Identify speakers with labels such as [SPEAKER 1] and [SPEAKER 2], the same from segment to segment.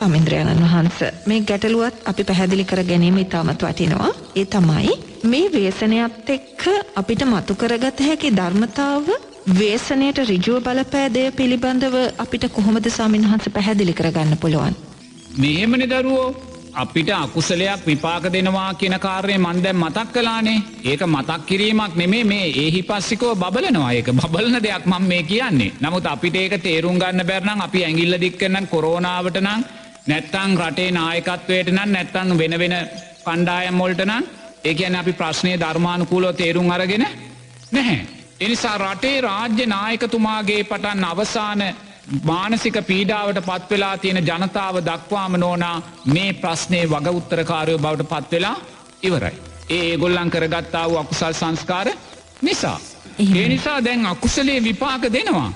[SPEAKER 1] අමින්ද්‍රයණන් වහන්ස මේ ගැටලුවත් අපි පැහැදිලි කර ගැනීම ඉතාමත් වටිනවා. ඒ තමයි මේ වේසනයත් එක්ක අපිට මතු කරගත හැකි ධර්මතාව වේසනයට ඍජුව බලපෑදය පිළිබඳව අපිට කොහොමද ස්වාමින්වහන්සේ පැහැදිලි කරගන්න පුළුවන්?
[SPEAKER 2] මෙහෙමනේ දරුවෝ අපිට අකුසලයක් විපාක දෙනවා කියන කාර්යය මන් දැන් මතක් කලානේ ඒක මතක් කිරීමක් නෙමේ මේ ඒහි පස්සිකෝ බලනවා ඒක බබලන දෙයක් මම මේ කියන්නේ නමුත් අපිට ඒක තේරුම් ගන්න බැරනම් අපි ඇගිල්ල දික්කනම් කොරෝනාවට නම් නැත්තං රටේ නායකත්වයට නම් නැත්තං වෙන වෙන කණ්ඩායම් මොල්ට නම් ඒකැන අපි ප්‍රශ්නය ධර්මානුකූලෝ තේරුම් අරගෙන නැහැ. එනිසා රටේ රාජ්‍ය නායකතුමාගේ පටන් අවසාන මානසික පීඩාවට පත්වෙලා තියෙන ජනතාව දක්වාම නෝනා මේ ප්‍රශ්නය වග උත්තරකාරයෝ බවට පත්වෙලා ඉවරයි. ඒ ගොල්ලං කරගත්තාව අකුසල් සංස්කාර නිසා. ඒ නිසා දැන් අකුසලේ විපාක දෙනවා.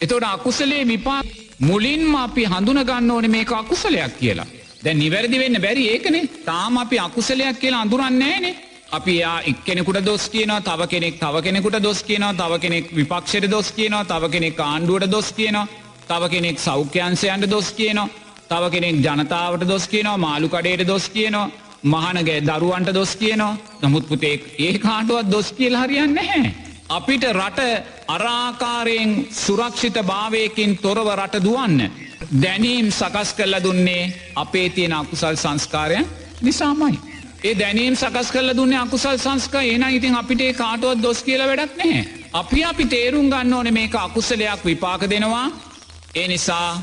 [SPEAKER 2] එතොට අකුසලේ විපාක මුලින්ම අපි හඳුනගන්න ඕන මේක අකුසලයක් කියලා. දැ නිවැරදි වෙන්න බැරි ඒකනේ තාම අපි අකුසලයක් කියලා අඳුරන්නේනේ. අපි යා එක්කෙනෙකුට දොස් කියනවා තව කෙනෙක් තව කෙනෙකුට දොස් කියනවා තව කෙනෙක් විපක්ෂයට දොස් කියනවා තව කෙනෙක් ආණ්ඩුවට දොස් කියනවා තව කෙනෙක් සෞඛ්‍යන්සයන්ට දොස් කියනවා තව කෙනෙක් ජනතාවට දොස් කියනවා මාළු කඩේට දොස් කියනවා මහනගේ දරුවන්ට දොස් කියනවා නමුත් පුතෙක් ඒ කාටුවත් දොස් කියල හරියන්න නැහැ. අපිට රට අරාකාරයෙන් සුරක්ෂිත භාවයකින් තොරව රට දුවන්න. දැනීම් සකස් කල්ල දුන්නේ අපේ තියෙන අකුසල් සංස්කාරයන් නිසාමයි. ඒ දැනීම් සකස් කල දුන්නේ අකුසල් සංස්ක ඒන ඉතින් අපිට කාටුවත් දොස් කියල වැඩක් නැහැ. අපි අපි තේරුම් ගන්න ඕන මේක අකුසලයක් විපාක දෙනවා. ඒ නිසා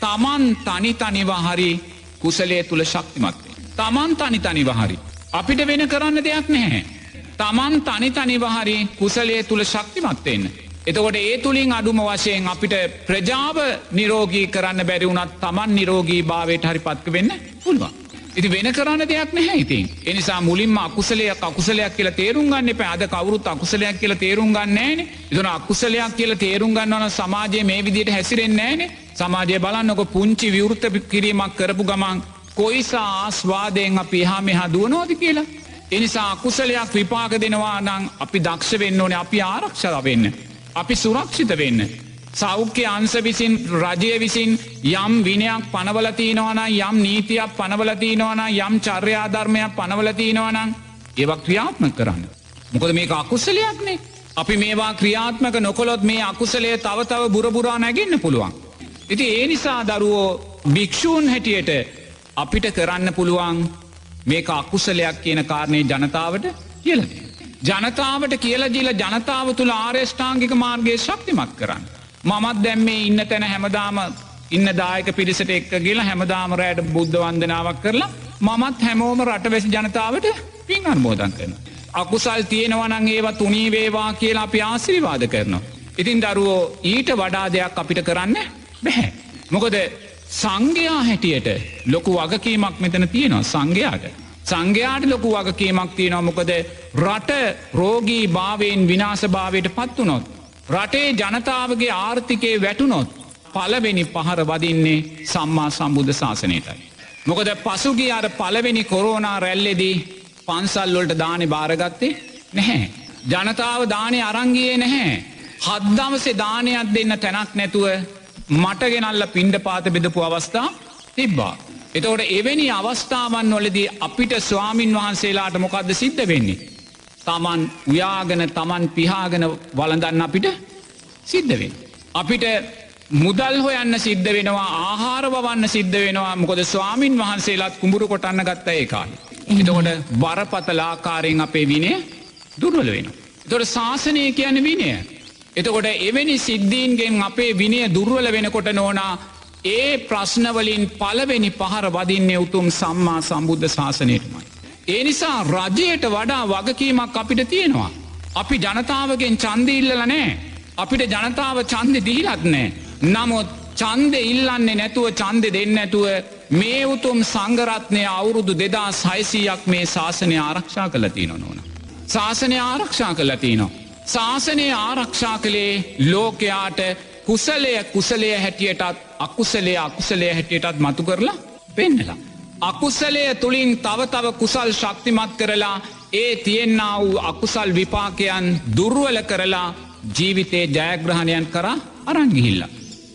[SPEAKER 2] තමන් තනි තනිව හරි කුසලේ තුළ ශක්තිමත්වේ. තමන් තනි තනිව හරි. අපිට වෙන කරන්න දෙයක් නැහැ. තමන් තනි තනිවහරි කුසලේ තුළ ශක්තිමත්වවෙන්න. එතකොට ඒ තුළින් අඩුම වශයෙන් අපිට ප්‍රජාව නිරෝගී කරන්න බැරි වුණත් තමන් නිරෝගී භාවයට හරි පත්ක වෙන්න පුළුවන්. ඉති වෙන කරන්න දෙයක් නැහැ ඉතින්. එනිසා මුලින්ම අකුසලයක් අකුසලයක් කියලා තේරුම් ගන්න පැද කවරුත් අකුසලයක් කියලා තේරුම් ගන්නෑන ඉතුන අකුසලයක් කියලා තේරුම් ගන්නවන සමාජය මේ විදියට හැසිරෙන්න්නෑන සමාජය බලන්නක පුංචි විවෘත කිරීමක් කරපු ගමන් කොයිසා ආස්වාදයෙන් අපි හා මෙහා දුවනෝද කියලා. එනිසා අකුසලයක් විපාක දෙනවා නං අපි දක්ෂ වෙන්න ඕන අපි ආරක්ෂල වෙන්න. අපි සුරක්ෂිත වෙන්න. සෞඛ්‍ය අන්ස විසින් රජය විසින් යම් විනයක් පනවලතිනවන යම් නීතියක් පනවලතිනවන යම් චර්යාධර්මයක් පනවලතිනවනං ඒවක් ක්‍රියාත්ම කරන්න. මොකද මේ අකුසලයක්නේ. අපි මේවා ක්‍රියාත්මක නොකොළොත් මේ අකුසලේ තව තව බුරබුරා නැගන්න පුළුවන්. ඉති ඒ නිසා දරුවෝ භික්‍ෂූන් හැටියට අපිට කරන්න පුළුවන් මේක අකුසලයක් කියන කාරණය ජනතාවට කියල. ජනතාවට කියල ජීල ජනතාව තුළ ආර්යෂ්ඨාංගික මාර්ගය ශක්තිමත් කරන්න. මමත් දැම් මේ ඉන්න තැන හැමදාම ඉන්න දායක පිරිසට එක්ක කියලා හැමදාම රෑට බුද්ධ වන්දනාවක් කරලා මමත් හැමෝම රටවැසි ජනතාවට පින් අර්මෝදන් කරන. අකුසල් තියෙනවනං ඒවා තුනී වේවා කියලා අපි ආසිරිවාද කරනවා. ඉතින් දරුවෝ ඊට වඩා දෙයක් අපිට කරන්න බැහැ. මොකද සංඝයා හැටියට ලොකු වගකීමක් මෙතන තියෙනවා සංඝයාට. සංඝයාට ලොකු වගකීමක් තියෙනවා මොකද රට රෝගී භාවයෙන් විනාස භාවයට පත්වනොත්. රටේ ජනතාවගේ ආර්ථිකය වැටුනොත් පලවෙනි පහර වදින්නේ සම්මා සම්බුද්ධ ශාසනයටයි. මොකද පසුගේ අර පලවෙනි කොරෝනා රැල්ලෙදී පන්සල්ලොල්ට දානෙ භාරගත්තේ නැහැ. ජනතාව දානය අරංගියේ නැහැ. හද්දවසේ දානයක් දෙන්න තැනක් නැතුව මට ගෙනල්ල පින්ඩ පාත බෙදපු අවස්ථා තිබ්බා. එතවට එවැනි අවස්ථාවන් වලදී අපිට ස්වාමීන් වහන්සේලාට මොකක්ද සිද්ධ වෙන්නේ. තමන් උයාගෙන තමන් පිහාගෙන වලඳන්න අපිට සිද්ධවෙන්. අපිට මුදල් හොයන්න සිද්ධ වෙනවා ආහාර වන්න සිද්ධ වෙනවා මොකද ස්වාමීන් වහන්සේලාත් කුඹුරු කොටන්න ගත්ත ඒ කාල. එතකොට බරපතලාකාරයෙන් අපේ විනය දුර්වල වෙන. තොට ශාසනය කියන විනය. එතකොට එවැනි සිද්ධීන්ගෙන් අපේ විනය දුර්වල වෙනකොට නෝනා ඒ ප්‍රශ්නවලින් පලවෙනි පහර වදින්නේ උතුම් සම්මා සම්බුද්ධ ශාසනයටමයි. ඒ නිසා රජයට වඩා වගකීමක් අපිට තියෙනවා. අපි ජනතාවගෙන් චන්දඉල්ලල නෑ. අපිට ජනතාව චන්ද දිහිලත් නෑ. නමුත් චන්ද ඉල්ලන්නේ නැතුව චන්ද දෙන්න ඇතුව මේ උතුම් සංගරත්නය අවුරුදු දෙදා සයිසීයක් මේ ශාසනය ආරක්ෂා කලතිී නොනෝන. ශාසනය ආරක්ෂා කලතිනවා. ශාසනය ආරක්ෂා කළේ ලෝකයාට කුසලය කුසලය හැටියටත් අකුසලේ අකුසලය හැටියටත් මතු කරලා පෙන්නලා. අකුසලය තුළින් තවතව කුසල් ශක්තිමත් කරලා ඒ තියෙන්න්න වූ අකුසල් විපාකයන් දුර්ුවල කරලා ජීවිතේ ජයග්‍රහණයන් කර අරංගිහිල්ල.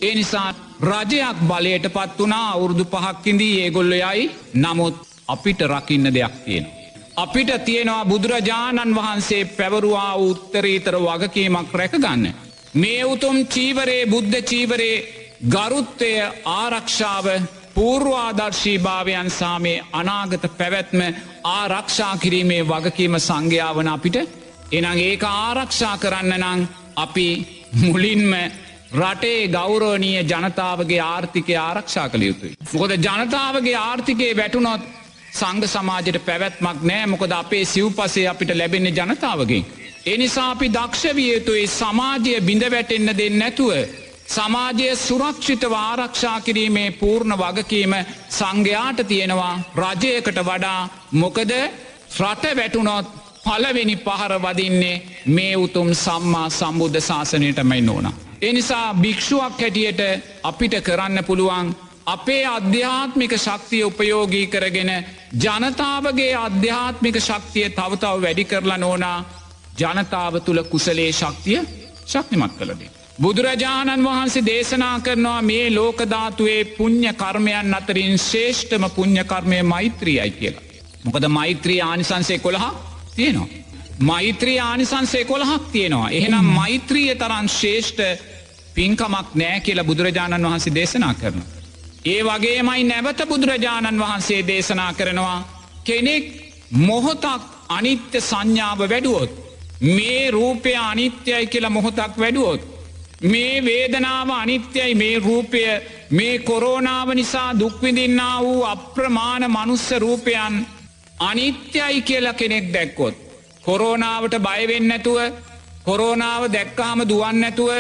[SPEAKER 2] ඒ නිසා රජයක් බලයට පත් වනා අවුරුදු පහක්කින්දී ඒගොල්ල යයි නමුත් අපිට රකින්න දෙයක් තියෙන. අපිට තියෙනවා බුදුරජාණන් වහන්සේ පැවරුවා උත්තරීතර වගකීමක් රැකගන්න. මේ උතුම් චීවරේ බුද්ධ චීවරේ ගරුත්තය ආරක්ෂාව පූර්වාදර්ශී භාවයන් සාමේ අනාගත පැවැත්ම ආරක්ෂා කිරීමේ වගකීම සංඝ්‍යාවන අපිට එනං ඒක ආරක්ෂා කරන්න නං අපි මුලින්ම රටේ ගෞරෝණීය ජනතාවගේ ආර්ථිකය ආරක්ෂා කළ යුතුයි. මොකද ජනතාවගේ ආර්ථිකයේ වැටුනොත් සංඝ සමාජයට පැවැත්මක් නෑ මොකද අපේ සිව්පසේ අපිට ලැබෙන්නේ ජනතාවගේ. එනිසා අපි දක්ෂවිය යුතුයි සමාජය බිඳ වැටෙන්න දෙන්න නැතුව සමාජය සුරක්ෂිතව ආරක්ෂා කිරීමේ පූර්ණ වගකීම සංඝයාට තියෙනවා රජයකට වඩා මොකද රට වැටුනොත් පලවෙනි පහර වදින්නේ මේ උතුම් සම්මා සම්බුද්ධ ශාසනයටමයි නෝන. එනිසා භික්‍ෂුවක් හැටියට අපිට කරන්න පුළුවන් අපේ අධ්‍යාත්මික ශක්තිය උපයෝගී කරගෙන ජනතාවගේ අධ්‍යාත්මික ශක්තිය තවතාව වැඩි කරලා නෝනා ජනතාව තුළ කුසලේ ශක්තිය ශක්තිමත් කළදේ. බුදුරජාණන් වහන්සේ දේශනා කරනවා මේ ලෝකධාතුවේ පුං්ඥ කර්මයන් අතරින් ශේෂ්ඨම පුං්ඥකර්මය මෛත්‍රියයි කියලා. මොකද මෛත්‍රී ආනිසන්සේ කොළහ තියෙනවා. මෛත්‍රී ආනිසන්සේ කොළහක් තියෙනවා. එහෙනම් මෛත්‍රිය තරන් ශේෂ්ඨ පින්කමක් නෑ කියලා බුදුරජාණන් වහන්සේ දේශනා කරන. ඒ වගේමයි නැවත බුදුරජාණන් වහන්සේ දේශනා කරනවා කෙනෙක් මොහොතක් අනිත්‍ය සංඥාව වැඩුවොත්. මේ රූපය අනිත්‍යයි කියලා මොහොතක් වැඩුවොත්. මේ වේදනාව අනිත්‍යයි මේ රූපය මේ කොරෝනාව නිසා දුක්විදින්නා වූ අප්‍රමාණ මනුස්ස රූපයන් අනිත්‍යයි කියලා කෙනෙක් දැක්කොත්. කොරෝනාවට බයවෙන්නැතුව කොරෝනාව දැක්කාම දුවන්නැතුව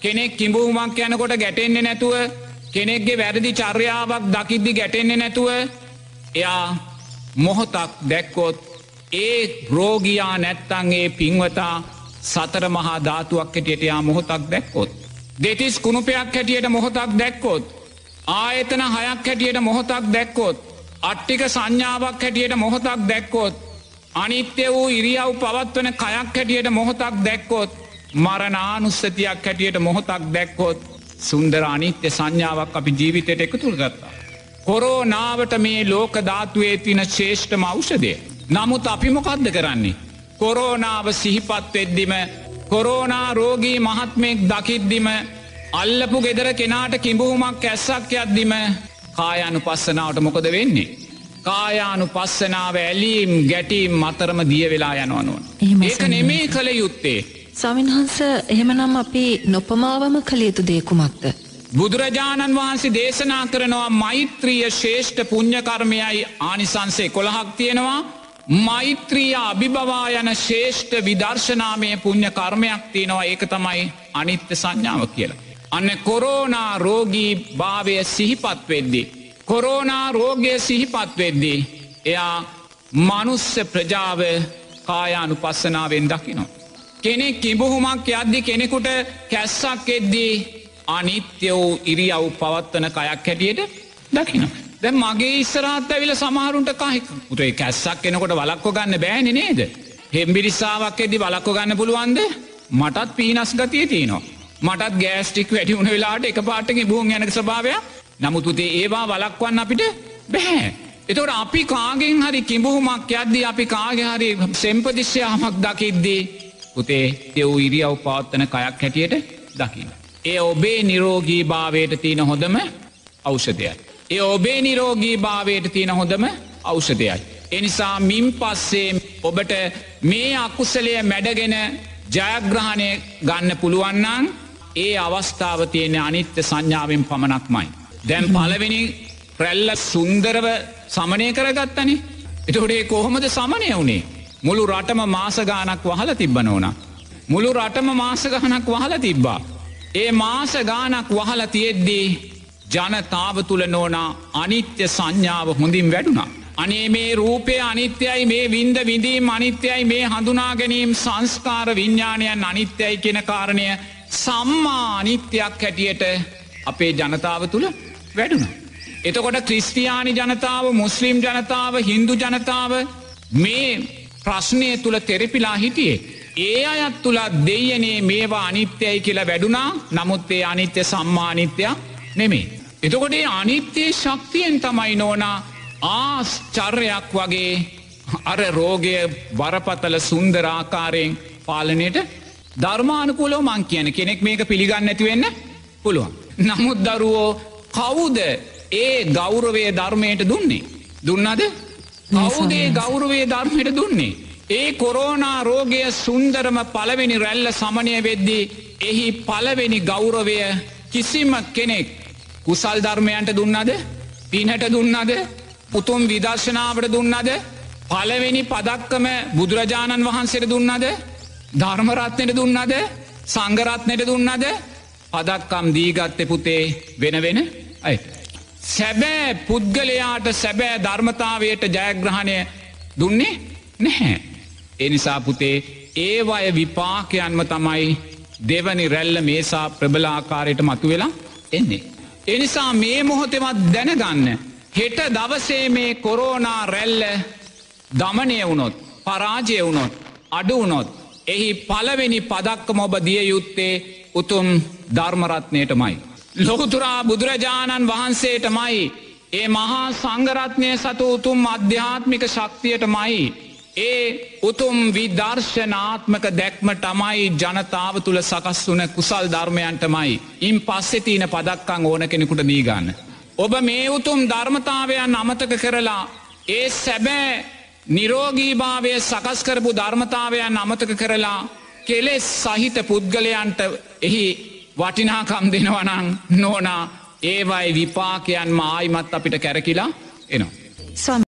[SPEAKER 2] කෙනෙක් කිඹූමක් යනකොට ගැටෙන්නේ නැතුව කෙනෙක්ගේ වැරදි චර්යාවක් දකිද්දි ගැටෙන්නේ නැතුව එයා මොහොතක් දැක්කොත් ඒ රෝගයා නැත්තන්ගේ පින්වතා සතර මහා ධාතුවක් හැටියට යා මොහොතක් දැක්කොත්. දෙතිස් කුණුපයක් හැටියට මොහොතක් දැක්කොත්. ආයතන හයක් හැටියට මොහොතක් දැක්කොත්. අට්ටික සංඥාවක් හැටියට මොහොතක් දැක්කොත්. අනිත්‍ය වූ ඉරියව් පවත්වන කයක් හැටියට මොහොතක් දැක්කොත්. මරනානුස්සතියක් හැටියට මොහොතක් දැක්කොත් සුන්දර අනිත්‍ය සංඥාවක් අපි ජීවිතයට එකතුළ ගත්තා. කොරෝනාවට මේ ලෝක ධාතුවේ තින ශේෂ්ඨම ෞෂදය. නමුත් අපි මොකක්ද කරන්නේ. කොරෝනාව සිහිපත් වෙද්දිම කොරෝනා රෝගී මහත්මයෙක් දකිද්දිම අල්ලපු ගෙදර කෙනාට කිඹුහුමක් ඇස්සක් යද්දිම කායානු පස්සනාවට මොකද වෙන්නේ. කායානු පස්සනාව ඇලීම් ගැටීම් මතරම දිය වෙලා යනවනුවන්. ඒක නෙමේ කළ යුත්තේ.
[SPEAKER 1] ස්වාමින්හන්ස එහෙමනම් අපි නොපමාවම කළ යුතු දේකුමක්ද.
[SPEAKER 2] බුදුරජාණන් වහන්සේ දේශනා කරනවා මෛත්‍රිය ශේෂ්ඨ පුං්ඥකර්මයයි ආනිසන්සේ කොළහක් තියෙනවා මෛත්‍රිය අභිබවා යන ශේෂ්ඨ විදර්ශනාමය පුං්ඥ කර්මයක් තියෙනවා ඒක තමයි අනිත්‍ය සංඥාව කියලා. අන්න කොරෝනා රෝගී භාවය සිහිපත් වෙද්දි. කොරෝනා රෝගය සිහිපත් වෙද්දී. එයා මනුස්ස ප්‍රජාව කායානු පස්සනාවෙන් දකිනවා. කෙනෙක් කිබුහුමක් යද්දි කෙනෙකුට කැස්සක් එද්දී අනිත්‍ය වූ ඉරියව් පවත්වන කයක් හැටියට දකින. දැ මගේ ඉස්සරත් ඇවිල සමහරුන්ට කහික උටේ කැස්සක් එනකොට වලක්කො ගන්න බෑන නේද. හෙම්බිරිස්සාාවක් එදදි වලක්කො ගන්න පුළුවන්ද මටත් පීනස් ගතිය තියනවා. මටත් ගෑස්ටික් වැඩි වුණ වෙලාට එක පාටක බූන් යනක ස්භාවය නමුතුතේ ඒවා වලක්වන්න අපිට බැහැ. එතවට අපි කාගෙන් හරි කිඹුහුමක් යද්දී අපි කාගෙ හරි සෙම්පදිශ්‍යයාමක් දකිද්දී පුතේ එව් ඉරියව් පවත්වන කයක් හැටියට දකින්න. ඒ ඔබේ නිරෝගී භාවයට තියෙන හොඳම ඖෂධයයි. ඒ ඔබේ නිරෝගී භාවයට තියෙන හොඳම ඖෂධයයි. එනිසා මින් පස්සේ ඔබට මේ අකුසලය මැඩගෙන ජයග්‍රහණය ගන්න පුළුවන්නන් ඒ අවස්ථාව තියෙන අනිත්‍ය සංඥාවෙන් පමණක්මයි. දැම් පලවෙනි රැල්ල සුන්දරව සමනය කරගත්තනි. එතොඩේ කොහොමද සමනය වුණේ. මුළු රටම මාසගානක් වහල තිබ්බ නෝන. මුළු රටම මාසගහනක් වහල තිබ්බා. ඒ මාස ගානක් වහල තියෙද්දී ජනතාව තුළ නෝනා අනිත්‍ය සංඥාව හොඳින් වැඩුණා. අනේ මේ රූපය අනිත්‍යයි මේ වින්ද විඳීම් අනිත්‍යයි මේ හඳුනා ගැනීම් සංස්කාර විඤ්ඥාණයන් අනිත්‍යයි කෙන කාරණය සම්මා අනිත්‍යයක් හැටියට අපේ ජනතාව තුළ වැඩුණ. එතකොට ක්‍රිස්තියානි ජනතාව මුස්ලිම් ජනතාව හින්දු ජනතාව මේ ප්‍රශ්නය තුළ තෙරපිලා හිටියේ. ඒ අයත් තුළත් දෙයනේ මේවා අනිත්‍යයි කියලා වැඩුණා නමුත් ඒ අනිත්‍ය සම්මානිත්‍යයක් නෙමේ. එතකොට ඒ අනිත්‍යයේ ශක්තියෙන් තමයි නෝනා ආස්චර්යක් වගේ අර රෝගය බරපතල සුන්දරාකාරයෙන් පාලනයට ධර්මානකුලෝ මං කියන කෙනෙක් මේක පිළිගන්න ඇතිවෙන්න පුළුවන්. නමුත් දරුවෝ කවුද ඒ ගෞරවය ධර්මයට දුන්නේ. දුන්නද කවුදේ ගෞරවේ ධර්මයට දුන්නේ. ඒ කොරෝනා රෝගය සුන්දරම පළවෙනි රැල්ල සමනය වෙද්දී එහි පළවෙනි ගෞරවය කිසිම කෙනෙක් කුසල් ධර්මයන්ට දුන්නද? පිනට දුන්නද? පුතුම් විදර්ශනාවට දුන්නද? පළවෙනි පදක්කම බුදුරජාණන් වහන්සේට දුන්නද? ධර්මරත්නයට දුන්නද? සංගරත්නයට දුන්නද? පදක්කම් දීගත්ත පුතේ වෙන වෙන අයට. සැබෑ පුද්ගලයාට සැබෑ ධර්මතාවයට ජයග්‍රහණය දුන්නේ නැහැ. එනිසා පුතේ ඒවය විපාකයන්ම තමයි දෙවනි රැල්ල මේසා ප්‍රබලාකාරයට මතු වෙලා එන්නේ. එනිසා මේ මොහොතෙමත් දැනගන්න. හෙට දවසේ මේ කොරෝනා රැල්ල දමනය වුණොත් පරාජය වුණොත් අඩුවනොත් එහි පලවෙනි පදක්කම ඔබ දිය යුත්තේ උතුම් ධර්මරත්නයටමයි. ලොකුතුරා බුදුරජාණන් වහන්සේටමයි ඒ මහා සංගරත්නය සතු උතුම් අධ්‍යාත්මික ශක්තියටමයි ඒ උතුම් විදර්ශනාත්මක දැක්ම තමයි ජනතාව තුළ සකස් වන කුසල් ධර්මයන්ටමයි ඉන් පස්සෙ තියන පදක්කං ඕන කෙනෙකුට දීගන්න. ඔබ මේ උතුම් ධර්මතාවයන් අමතක කරලා ඒ සැබෑ නිරෝගීභාවය සකස් කරපු ධර්මතාවයන් අමතක කරලා කෙලෙස් සහිත පුද්ගලයන්ට එහි වටිනාකම් දෙනවනං නෝනා ඒවයි විපාකයන් මායිමත් අපිට කැරකිලා එනවා.